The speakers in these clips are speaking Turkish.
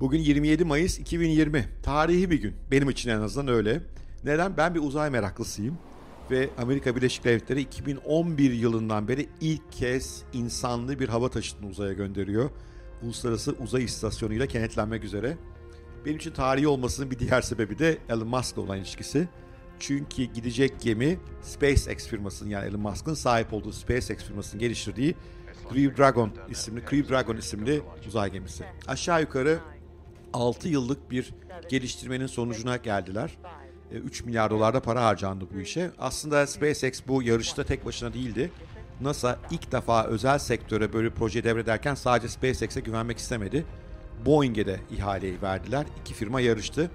Bugün 27 Mayıs 2020. Tarihi bir gün. Benim için en azından öyle. Neden? Ben bir uzay meraklısıyım. Ve Amerika Birleşik Devletleri 2011 yılından beri ilk kez insanlı bir hava taşıtını uzaya gönderiyor. Uluslararası Uzay İstasyonu ile kenetlenmek üzere. Benim için tarihi olmasının bir diğer sebebi de Elon Musk'la olan ilişkisi. Çünkü gidecek gemi SpaceX firmasının yani Elon Musk'ın sahip olduğu SpaceX firmasının geliştirdiği Crew Dragon isimli Crew Dragon isimli uzay gemisi. Aşağı yukarı 6 yıllık bir geliştirmenin sonucuna geldiler. 3 e, milyar dolarda para harcandı bu işe. Aslında SpaceX bu yarışta tek başına değildi. NASA ilk defa özel sektöre böyle proje devrederken sadece SpaceX'e güvenmek istemedi. Boeing'e de ihaleyi verdiler. İki firma yarıştı.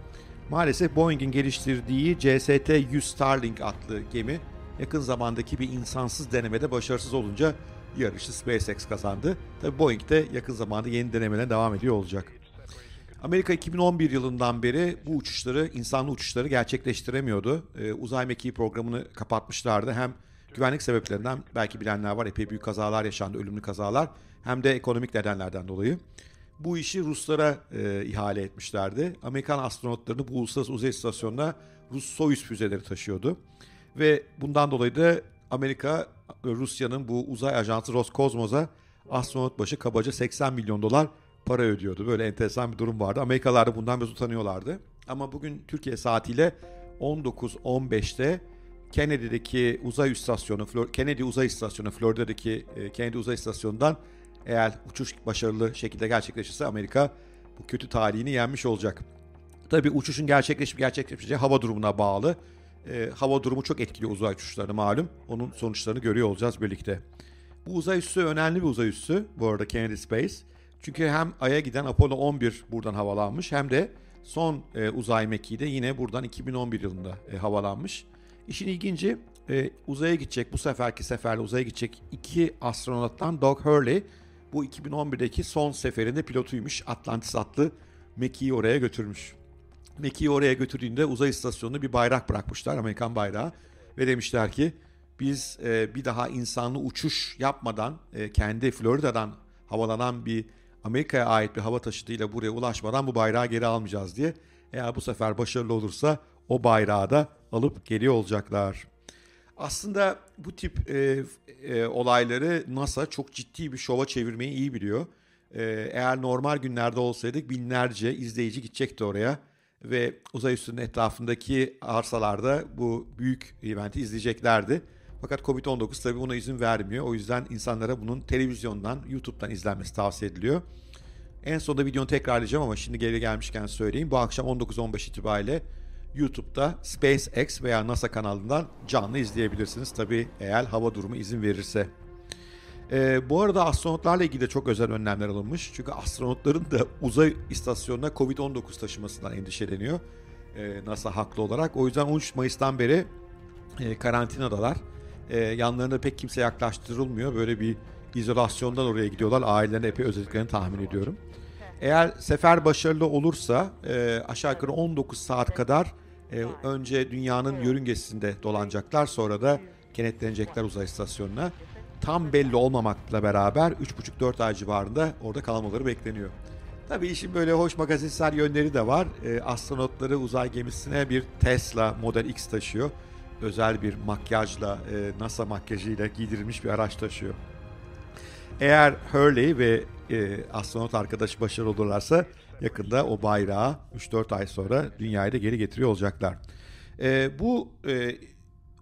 Maalesef Boeing'in geliştirdiği CST-100 Starlink adlı gemi yakın zamandaki bir insansız denemede başarısız olunca yarışı SpaceX kazandı. Tabii Boeing de yakın zamanda yeni denemelerine devam ediyor olacak. Amerika 2011 yılından beri bu uçuşları, insanlı uçuşları gerçekleştiremiyordu. Ee, uzay mekiği programını kapatmışlardı. Hem güvenlik sebeplerinden belki bilenler var epey büyük kazalar yaşandı, ölümlü kazalar. Hem de ekonomik nedenlerden dolayı. Bu işi Ruslara e, ihale etmişlerdi. Amerikan astronotlarını bu uluslararası uzay istasyonuna Rus Soyuz füzeleri taşıyordu. Ve bundan dolayı da Amerika Rusya'nın bu uzay ajansı Roskosmos'a astronot başı kabaca 80 milyon dolar para ödüyordu. Böyle enteresan bir durum vardı. Amerikalılar da bundan biraz utanıyorlardı. Ama bugün Türkiye saatiyle 19.15'te Kennedy'deki uzay istasyonu, Kennedy uzay istasyonu, Florida'daki e, Kennedy uzay istasyonundan eğer uçuş başarılı şekilde gerçekleşirse Amerika bu kötü talihini yenmiş olacak. Tabii uçuşun gerçekleşip gerçekleşmeyeceği hava durumuna bağlı. E, hava durumu çok etkili uzay uçuşlarını malum. Onun sonuçlarını görüyor olacağız birlikte. Bu uzay üssü önemli bir uzay üssü bu arada Kennedy Space. Çünkü hem Ay'a giden Apollo 11 buradan havalanmış hem de son e, uzay mekiği de yine buradan 2011 yılında e, havalanmış. İşin ilginci e, uzaya gidecek bu seferki seferde uzaya gidecek iki astronottan Doug Hurley bu 2011'deki son seferinde pilotuymuş. Atlantis adlı mekiği oraya götürmüş. Mekiği oraya götürdüğünde uzay istasyonuna bir bayrak bırakmışlar Amerikan bayrağı ve demişler ki biz e, bir daha insanlı uçuş yapmadan e, kendi Florida'dan havalanan bir Amerika'ya ait bir hava taşıtıyla buraya ulaşmadan bu bayrağı geri almayacağız diye. Eğer bu sefer başarılı olursa o bayrağı da alıp geliyor olacaklar. Aslında bu tip e, e, olayları NASA çok ciddi bir şova çevirmeyi iyi biliyor. E, eğer normal günlerde olsaydık binlerce izleyici gidecekti oraya ve uzay üstünün etrafındaki arsalarda bu büyük eventi izleyeceklerdi. Fakat Covid-19 tabii buna izin vermiyor. O yüzden insanlara bunun televizyondan, YouTube'dan izlenmesi tavsiye ediliyor. En sonunda videonu tekrarlayacağım ama şimdi geri gelmişken söyleyeyim. Bu akşam 19-15 itibariyle YouTube'da SpaceX veya NASA kanalından canlı izleyebilirsiniz. Tabii eğer hava durumu izin verirse. Ee, bu arada astronotlarla ilgili de çok özel önlemler alınmış. Çünkü astronotların da uzay istasyonuna Covid-19 taşımasından endişeleniyor. Ee, NASA haklı olarak. O yüzden 13 Mayıs'tan beri e, karantinadalar. E, yanlarına pek kimse yaklaştırılmıyor. Böyle bir izolasyondan oraya gidiyorlar. Ailelerine epey özlediklerini tahmin ediyorum. Eğer sefer başarılı olursa e, aşağı yukarı 19 saat kadar e, önce dünyanın yörüngesinde dolanacaklar. Sonra da kenetlenecekler uzay istasyonuna. Tam belli olmamakla beraber 3,5-4 ay civarında orada kalmaları bekleniyor. Tabii işin böyle hoş magazinsel yönleri de var. E, astronotları uzay gemisine bir Tesla Model X taşıyor. Özel bir makyajla, e, NASA makyajıyla giydirilmiş bir araç taşıyor. Eğer Hurley ve e, astronot arkadaşı başarılı olurlarsa yakında o bayrağı 3-4 ay sonra dünyaya da geri getiriyor olacaklar. E, bu e,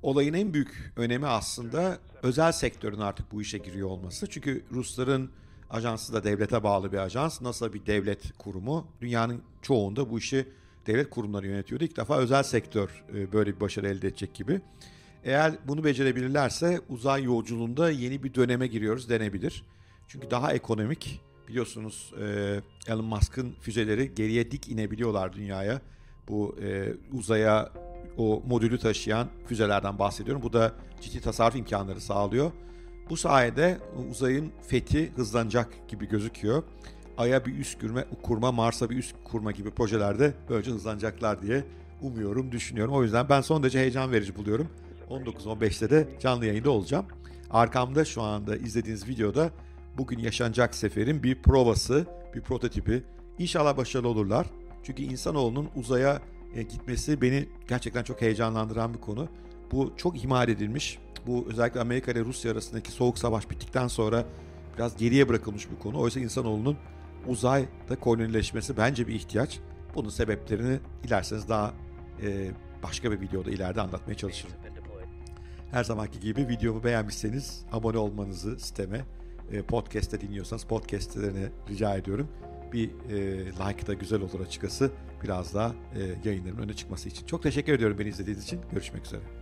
olayın en büyük önemi aslında özel sektörün artık bu işe giriyor olması. Çünkü Rusların ajansı da devlete bağlı bir ajans. NASA bir devlet kurumu. Dünyanın çoğunda bu işi devlet kurumları yönetiyordu. İlk defa özel sektör e, böyle bir başarı elde edecek gibi. Eğer bunu becerebilirlerse uzay yolculuğunda yeni bir döneme giriyoruz denebilir. Çünkü daha ekonomik biliyorsunuz e, Elon Musk'ın füzeleri geriye dik inebiliyorlar dünyaya. Bu e, uzaya o modülü taşıyan füzelerden bahsediyorum. Bu da ciddi tasarruf imkanları sağlıyor. Bu sayede uzayın fethi hızlanacak gibi gözüküyor. Ay'a bir üst kurma, kurma, Mars'a bir üst kurma gibi projelerde böylece hızlanacaklar diye umuyorum, düşünüyorum. O yüzden ben son derece heyecan verici buluyorum. 19-15'te de canlı yayında olacağım. Arkamda şu anda izlediğiniz videoda bugün yaşanacak seferin bir provası, bir prototipi. İnşallah başarılı olurlar. Çünkü insanoğlunun uzaya e, gitmesi beni gerçekten çok heyecanlandıran bir konu. Bu çok ihmal edilmiş. Bu özellikle Amerika ile Rusya arasındaki soğuk savaş bittikten sonra biraz geriye bırakılmış bir konu. Oysa insanoğlunun uzayda kolonileşmesi bence bir ihtiyaç. Bunun sebeplerini dilerseniz daha e, başka bir videoda ileride anlatmaya çalışırım. Her zamanki gibi videomu beğenmişseniz abone olmanızı siteme, e, podcast'te dinliyorsanız podcast'lerini rica ediyorum. Bir e, like da güzel olur açıkçası. Biraz daha e, yayınlarımın öne çıkması için. Çok teşekkür ediyorum beni izlediğiniz için. Görüşmek üzere.